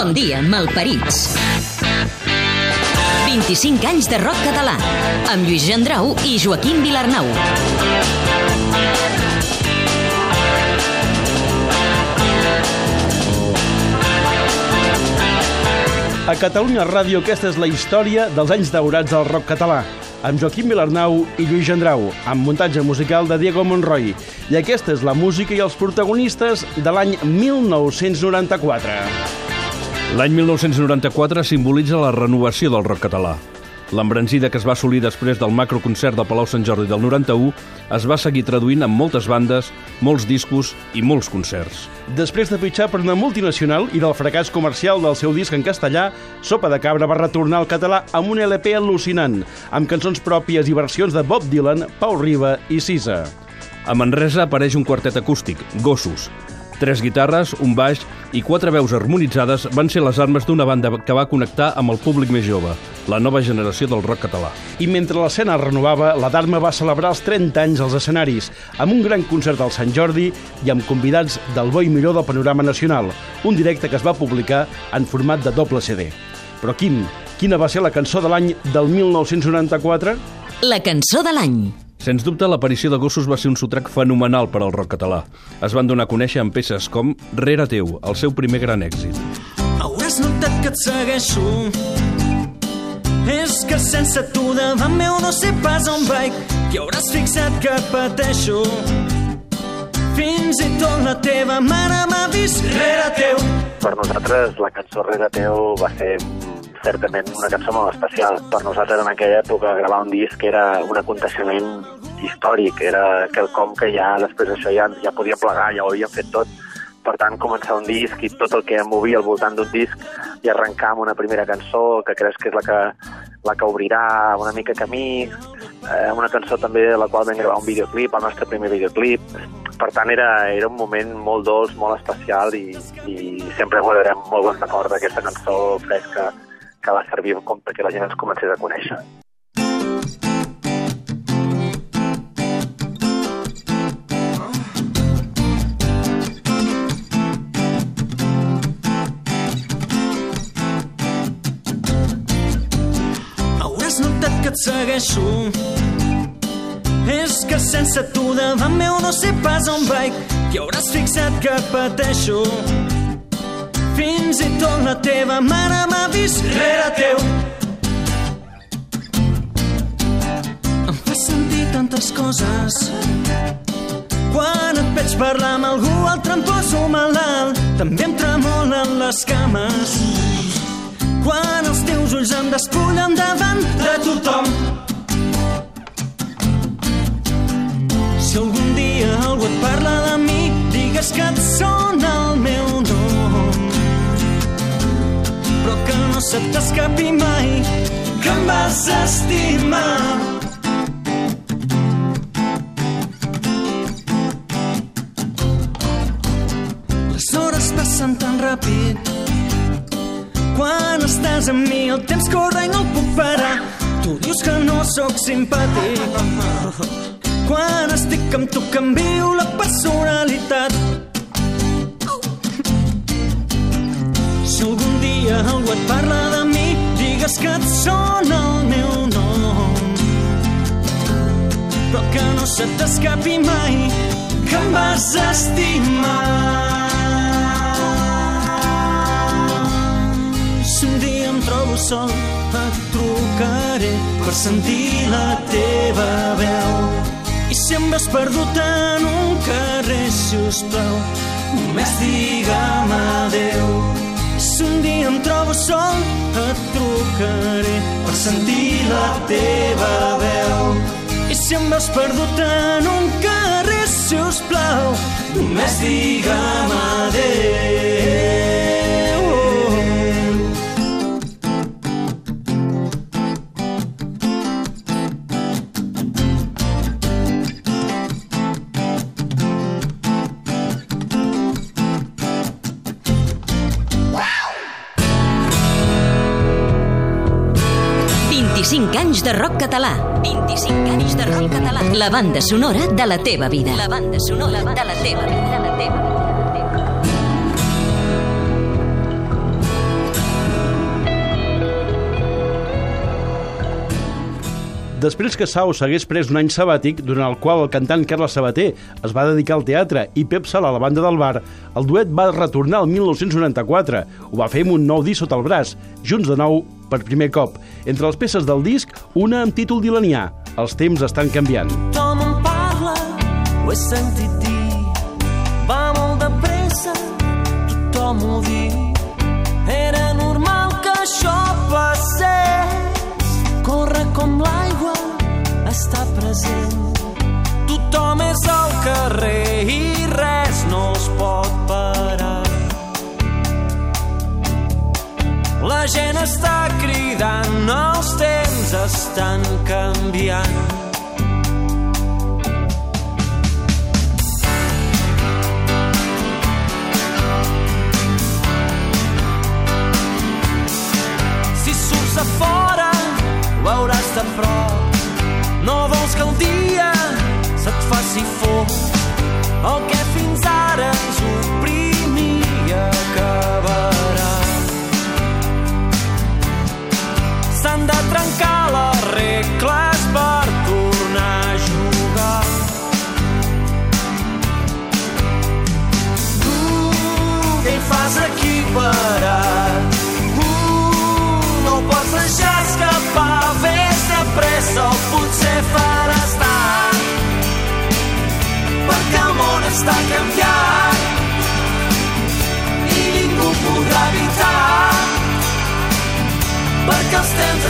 Bon dia, malparits. 25 anys de rock català, amb Lluís Gendrau i Joaquim Vilarnau. A Catalunya Ràdio aquesta és la història dels anys daurats del rock català, amb Joaquim Vilarnau i Lluís Gendrau, amb muntatge musical de Diego Monroy. I aquesta és la música i els protagonistes de l'any 1994. L'any 1994 simbolitza la renovació del rock català. L'embranzida que es va assolir després del macroconcert del Palau Sant Jordi del 91 es va seguir traduint amb moltes bandes, molts discos i molts concerts. Després de fitxar per una multinacional i del fracàs comercial del seu disc en castellà, Sopa de Cabra va retornar al català amb un LP al·lucinant, amb cançons pròpies i versions de Bob Dylan, Pau Riba i Sisa. A Manresa apareix un quartet acústic, Gossos. Tres guitarres, un baix i quatre veus harmonitzades van ser les armes d'una banda que va connectar amb el públic més jove, la nova generació del rock català. I mentre l'escena es renovava, la Dharma va celebrar els 30 anys als escenaris, amb un gran concert al Sant Jordi i amb convidats del bo i millor del panorama nacional, un directe que es va publicar en format de doble CD. Però Quim, quina va ser la cançó de l'any del 1994? La cançó de l'any. Sens dubte, l'aparició de Gossos va ser un sotrac fenomenal per al rock català. Es van donar a conèixer amb peces com Rere teu, el seu primer gran èxit. Hauràs notat que et segueixo És que sense tu davant meu no sé pas on vaig i hauràs fixat que pateixo Fins i tot la teva mare m'ha vist rere teu Per nosaltres la cançó Rere teu va ser certament una cançó molt especial. Per nosaltres en aquella època gravar un disc era un aconteixement històric, era quelcom que ja després d'això ja, ja podia plegar, ja ho havíem fet tot. Per tant, començar un disc i tot el que movia al voltant d'un disc i arrencar amb una primera cançó que creus que és la que, la que obrirà una mica camí, eh, una cançó també de la qual vam gravar un videoclip, el nostre primer videoclip. Per tant, era, era un moment molt dolç, molt especial i, i sempre guardarem molt bon record d'aquesta cançó fresca que va servir com perquè la gent ens comencés a conèixer. Segueixo. És que sense tu davant meu no sé pas on vaig. I hauràs fixat que pateixo Fins i tot la teva mare m'ha vist rere teu Em fa sentir tantes coses quan et veig parlar amb algú altre em poso malalt també em tremolen les cames quan els teus ulls em despullen davant de tothom. Si algun dia algú et parla de mi, digues que et sona el meu nom. Se t'escapi mai que em vas estimar. Les hores passen tan ràpid quan estàs amb mi el temps corre i no el puc parar. Tu dius que no sóc simpàtic. Quan estic amb tu canvio la personalitat. Si algun dia algú et digues que et sona el meu nom. Però que no se t'escapi mai que em vas estimar. Si un dia em trobo sol, et trucaré per sentir la teva veu. I si em veus perdut en un carrer, si us plau, només digue'm adeu. Si un dia em trobo sol, et trucaré per sentir la teva veu. I si em veus perdut en un carrer, si us plau, només digue'm adeu. anys de rock català. 25 anys de rock català. La banda sonora de la teva vida. La banda sonora de la teva vida. De la teva vida. Després que Sau s'hagués pres un any sabàtic, durant el qual el cantant Carles Sabater es va dedicar al teatre i Pep Sala a la banda del bar, el duet va retornar al 1994. Ho va fer amb un nou disc sota el braç, junts de nou per primer cop. Entre les peces del disc, una amb títol dilanià. Els temps estan canviant. Tothom em parla, ho he sentit dir. Va molt de pressa, tothom ho diu.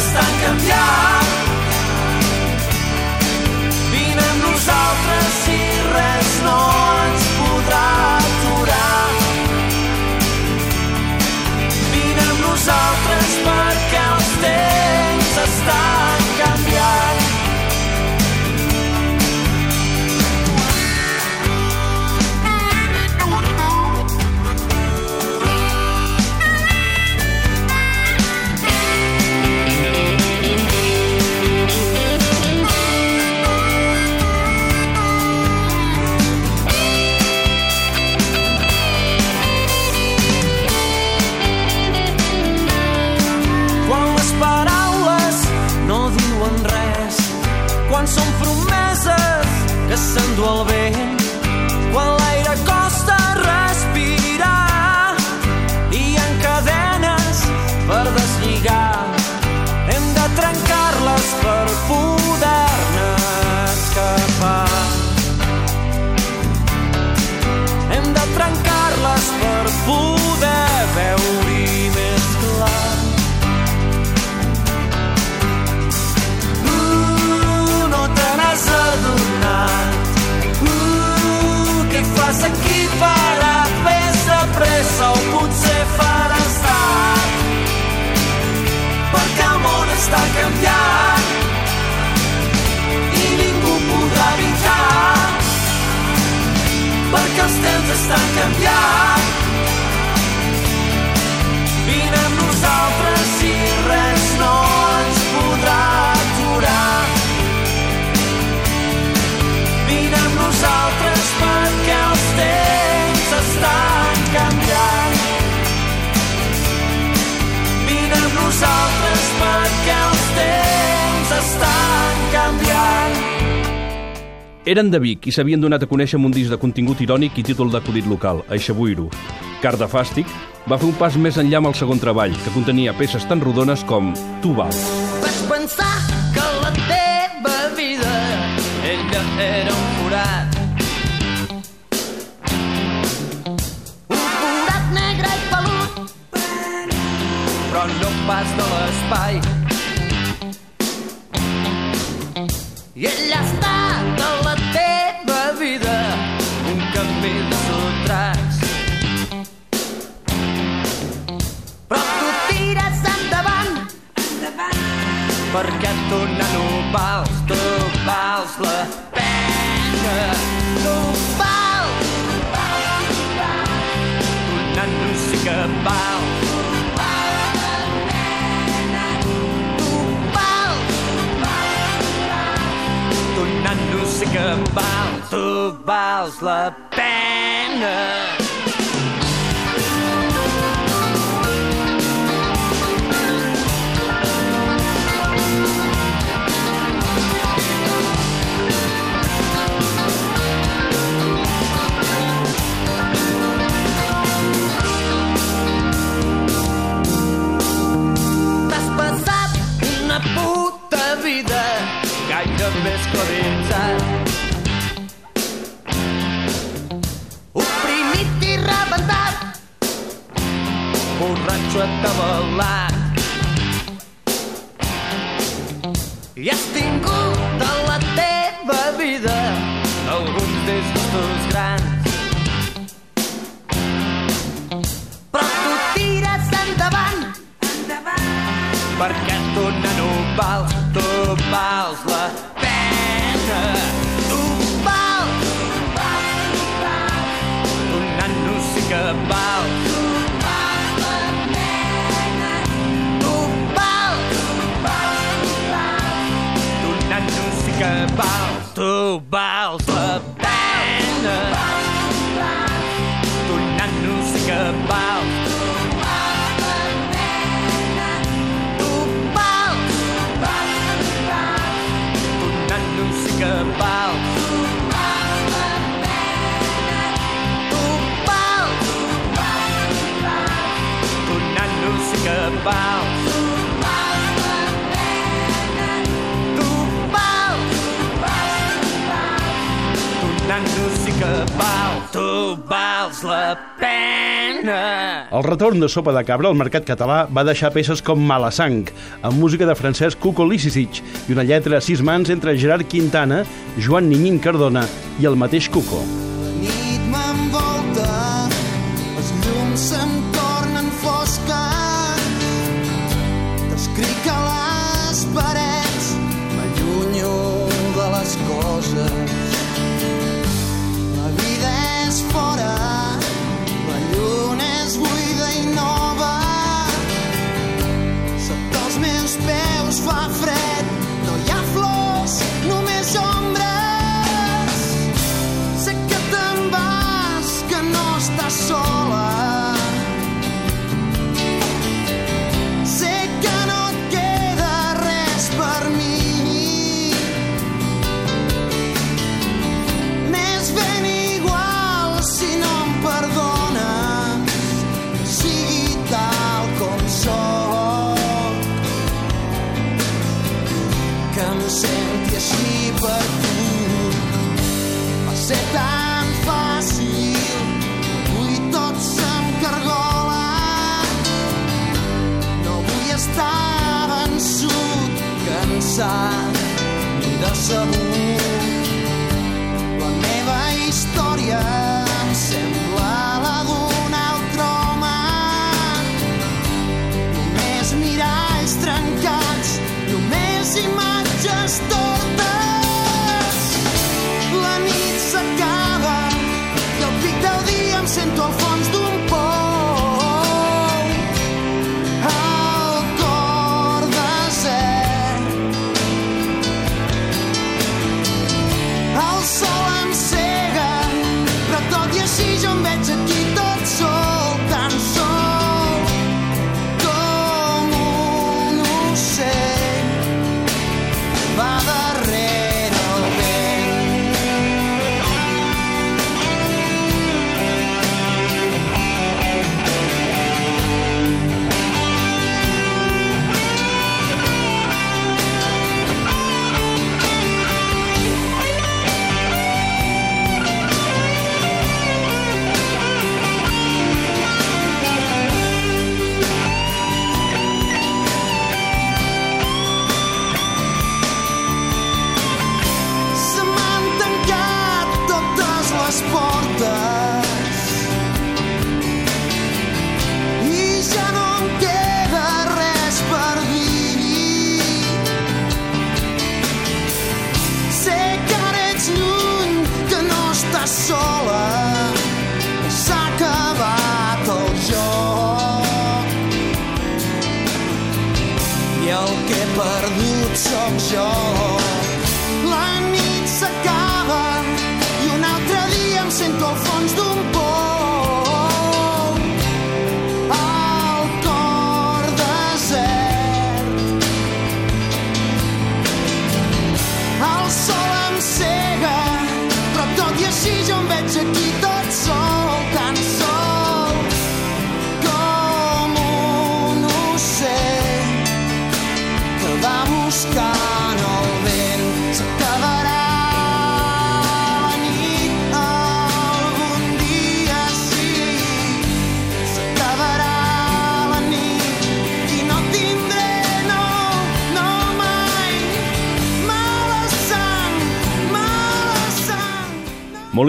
sta cambiando. Eren de Vic i s'havien donat a conèixer amb un disc de contingut irònic i títol d'acudit local, Aixabuiro. Car de Fàstic va fer un pas més enllà amb el segon treball, que contenia peces tan rodones com Tu vas. Vaig pensar que la teva vida ella era un forat un forat negre i pelut però no pas de l'espai perquè tu, nano, vals, tu vals la pena. Tu vals, tu nano sí que vals. Tu nano sí que vals, tu vals la pena. vescoditzat. Oprimit i rebentat, borratxo atabalat. ranxo sí que val, tu vals la pena. El retorn de Sopa de Cabra al mercat català va deixar peces com Mala Sang, amb música de Francesc Cuco Licicic i una lletra a sis mans entre Gerard Quintana, Joan Ninyin Cardona i el mateix Cuco. pensar, me dá.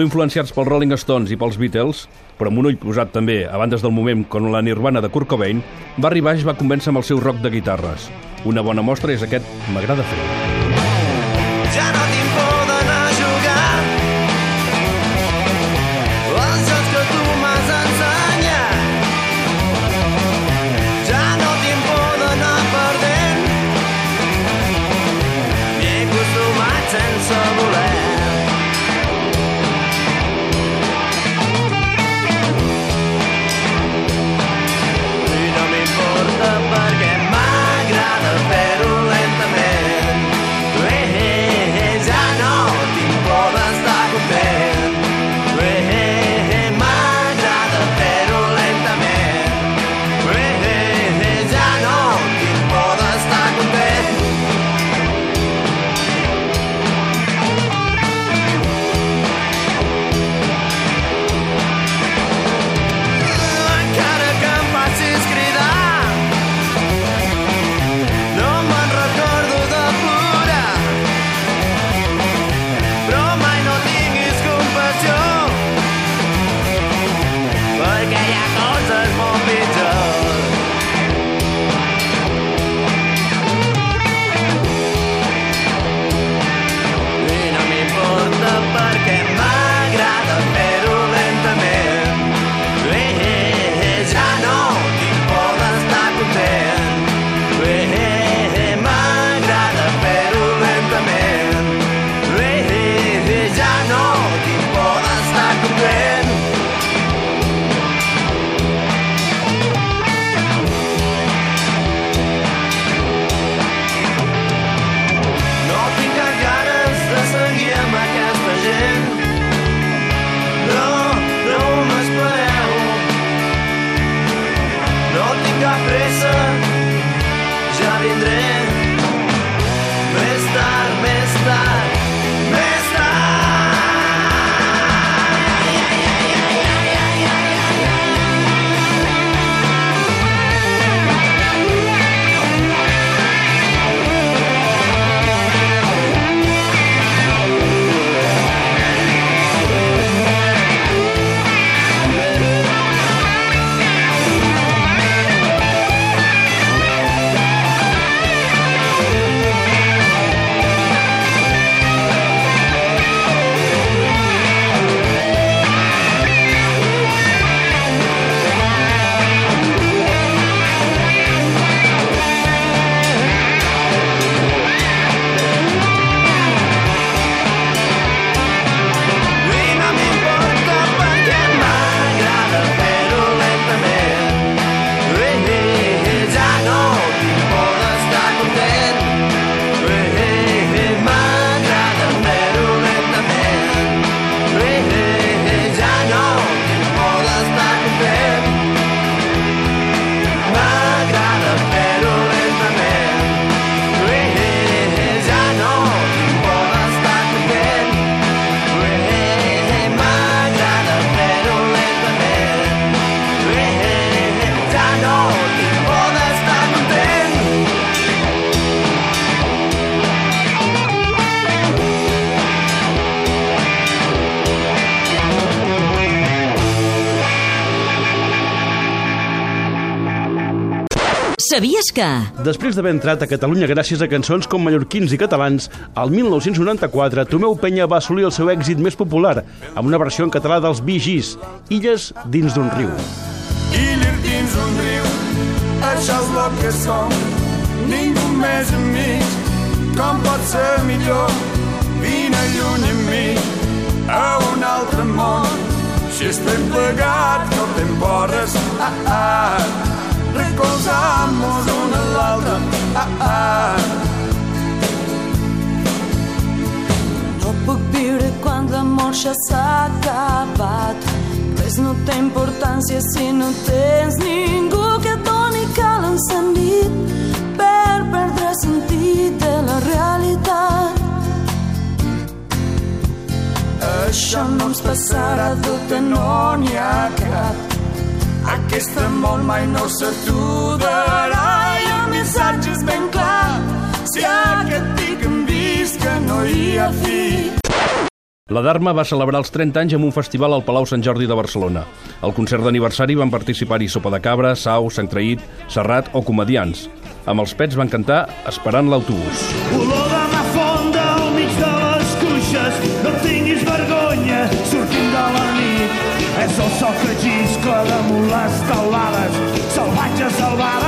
Molt influenciats pels Rolling Stones i pels Beatles, però amb un ull posat també a bandes del moment com la Nirvana de Kurt Cobain, Barry Baix va convèncer amb el seu rock de guitarres. Una bona mostra és aquest M'agrada fer. Pressa, ja vindré. Més tard, més tard, Que... Després d'haver entrat a Catalunya gràcies a cançons com mallorquins i catalans, el 1994 Tomeu Penya va assolir el seu èxit més popular amb una versió en català dels Gees, Illes dins d'un riu. Illes dins un riu, això és el que som. Ningú més amics, com pot ser millor? Vine lluny amb mi, a un altre món. Si estem plegats, no fem porres, ah, ah. Recolzam-nos un a l'altre, ah, ah. No puc viure quan l'amor ja s'ha acabat. Res no té importància si no tens ningú que et doni cal encendit per perdre sentit de la realitat. Això no ens passarà, dubte no n'hi ha cap. Aquest amor mai no s'aturarà i el missatge és ben clar. Si aquest pic hem vist que no hi ha fi, La Dharma va celebrar els 30 anys amb un festival al Palau Sant Jordi de Barcelona. Al concert d'aniversari van participar-hi Sopa de Cabra, Sau, Sant Traït, Serrat o comedians. Amb els pets van cantar Esperant l'autobús. Olor de que damunt les taulades, salvatges salvades,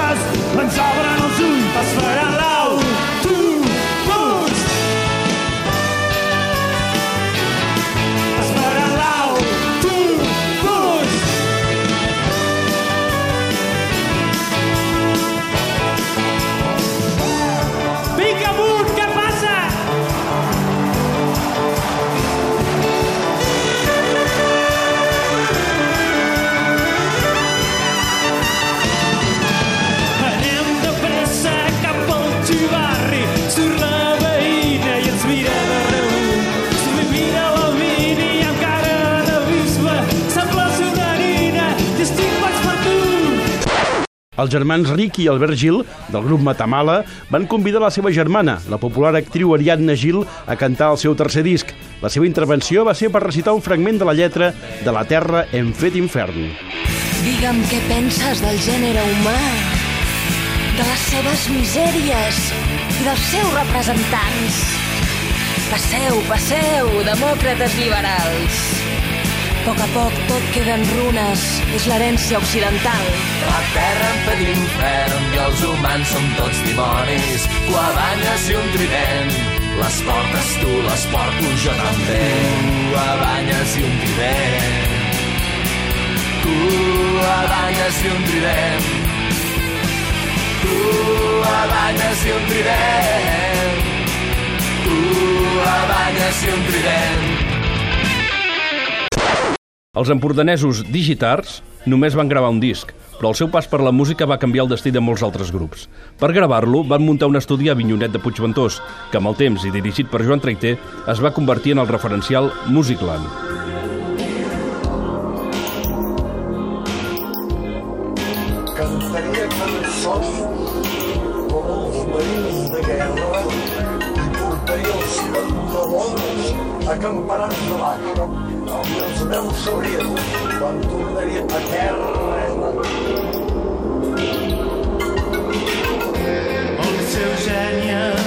Els germans Ricky i Albert Gil, del grup Matamala, van convidar la seva germana, la popular actriu Ariadna Gil, a cantar el seu tercer disc. La seva intervenció va ser per recitar un fragment de la lletra de La Terra hem fet infern. Digue'm què penses del gènere humà, de les seves misèries i dels seus representants. Passeu, passeu, demòcrates liberals. Poc a poc tot queda en runes, és l'herència occidental. La terra en fet infern i els humans som tots dimonis, guabanyes i un trident. Les portes tu, les porto jo també, guabanyes i un trident. Guabanyes i un trident. Guabanyes i un trident. Guabanyes i un trident. Els empordanesos Digitars només van gravar un disc, però el seu pas per la música va canviar el destí de molts altres grups. Per gravar-lo, van muntar un estudi a Vinyonet de Puigventós, que amb el temps i dirigit per Joan Traiter es va convertir en el referencial Musicland. Cantaria cançons com els marins de guerra i portaria els pantalons acamparats de l'aigua. Meus sabrien quan tornarien a terra. El seu gènies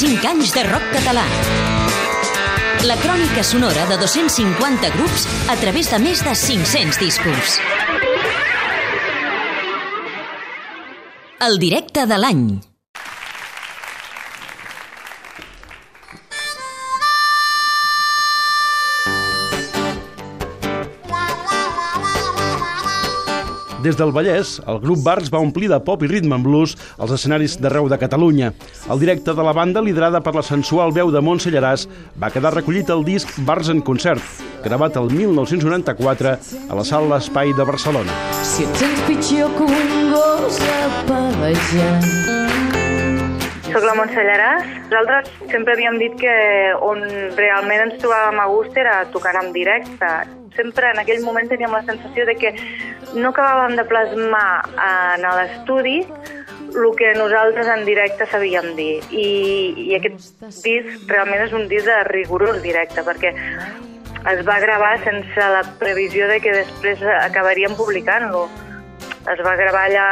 25 anys de rock català. La crònica sonora de 250 grups a través de més de 500 discos. El directe de l'any. Des del Vallès, el grup Bars va omplir de pop i rhythm and blues els escenaris d'arreu de Catalunya. El directe de la banda, liderada per la sensual veu de Montse Llaràs, va quedar recollit al disc Bars en concert, gravat el 1994 a la sala Espai de Barcelona. Si et sents pitjor que un gos Soc la Montse Llaràs. Nosaltres sempre havíem dit que on realment ens trobàvem a gust era tocant en directe. Sempre en aquell moment teníem la sensació de que no acabàvem de plasmar en l'estudi el que nosaltres en directe sabíem dir. I, I aquest disc realment és un disc de rigorós directe, perquè es va gravar sense la previsió de que després acabaríem publicant-lo. Es va gravar allà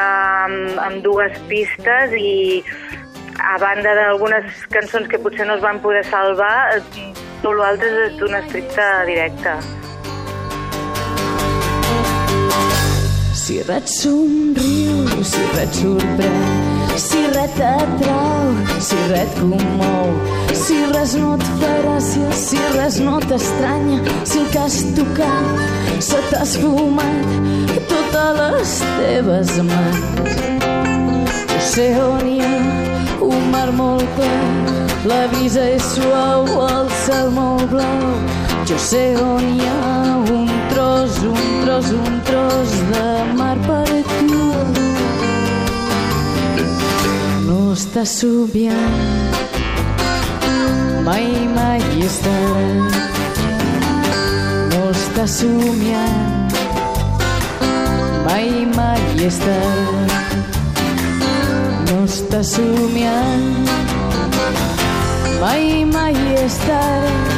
amb, amb dues pistes i a banda d'algunes cançons que potser no es van poder salvar, eh, tot l'altre és d'un estricte directe. Si res somriu, si res sorprèn, si res t'atrau, si res et commou, si res no et fa gràcia, si res no t'estranya, si el que has tocat se t'ha esfumat totes les teves mans. Jo sé on hi ha un mar molt clar, la brisa és suau, el cel molt blau. Jo sé on hi ha un tros, un tros, un tros de mar per tu. No estàs somiant, mai, mai estarà. No estàs somiant, mai, mai estarà. No estàs somiant, mai, mai estarà.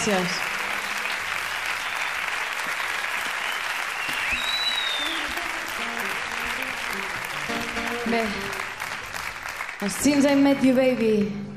Gràcies. Bé, since I met you, baby,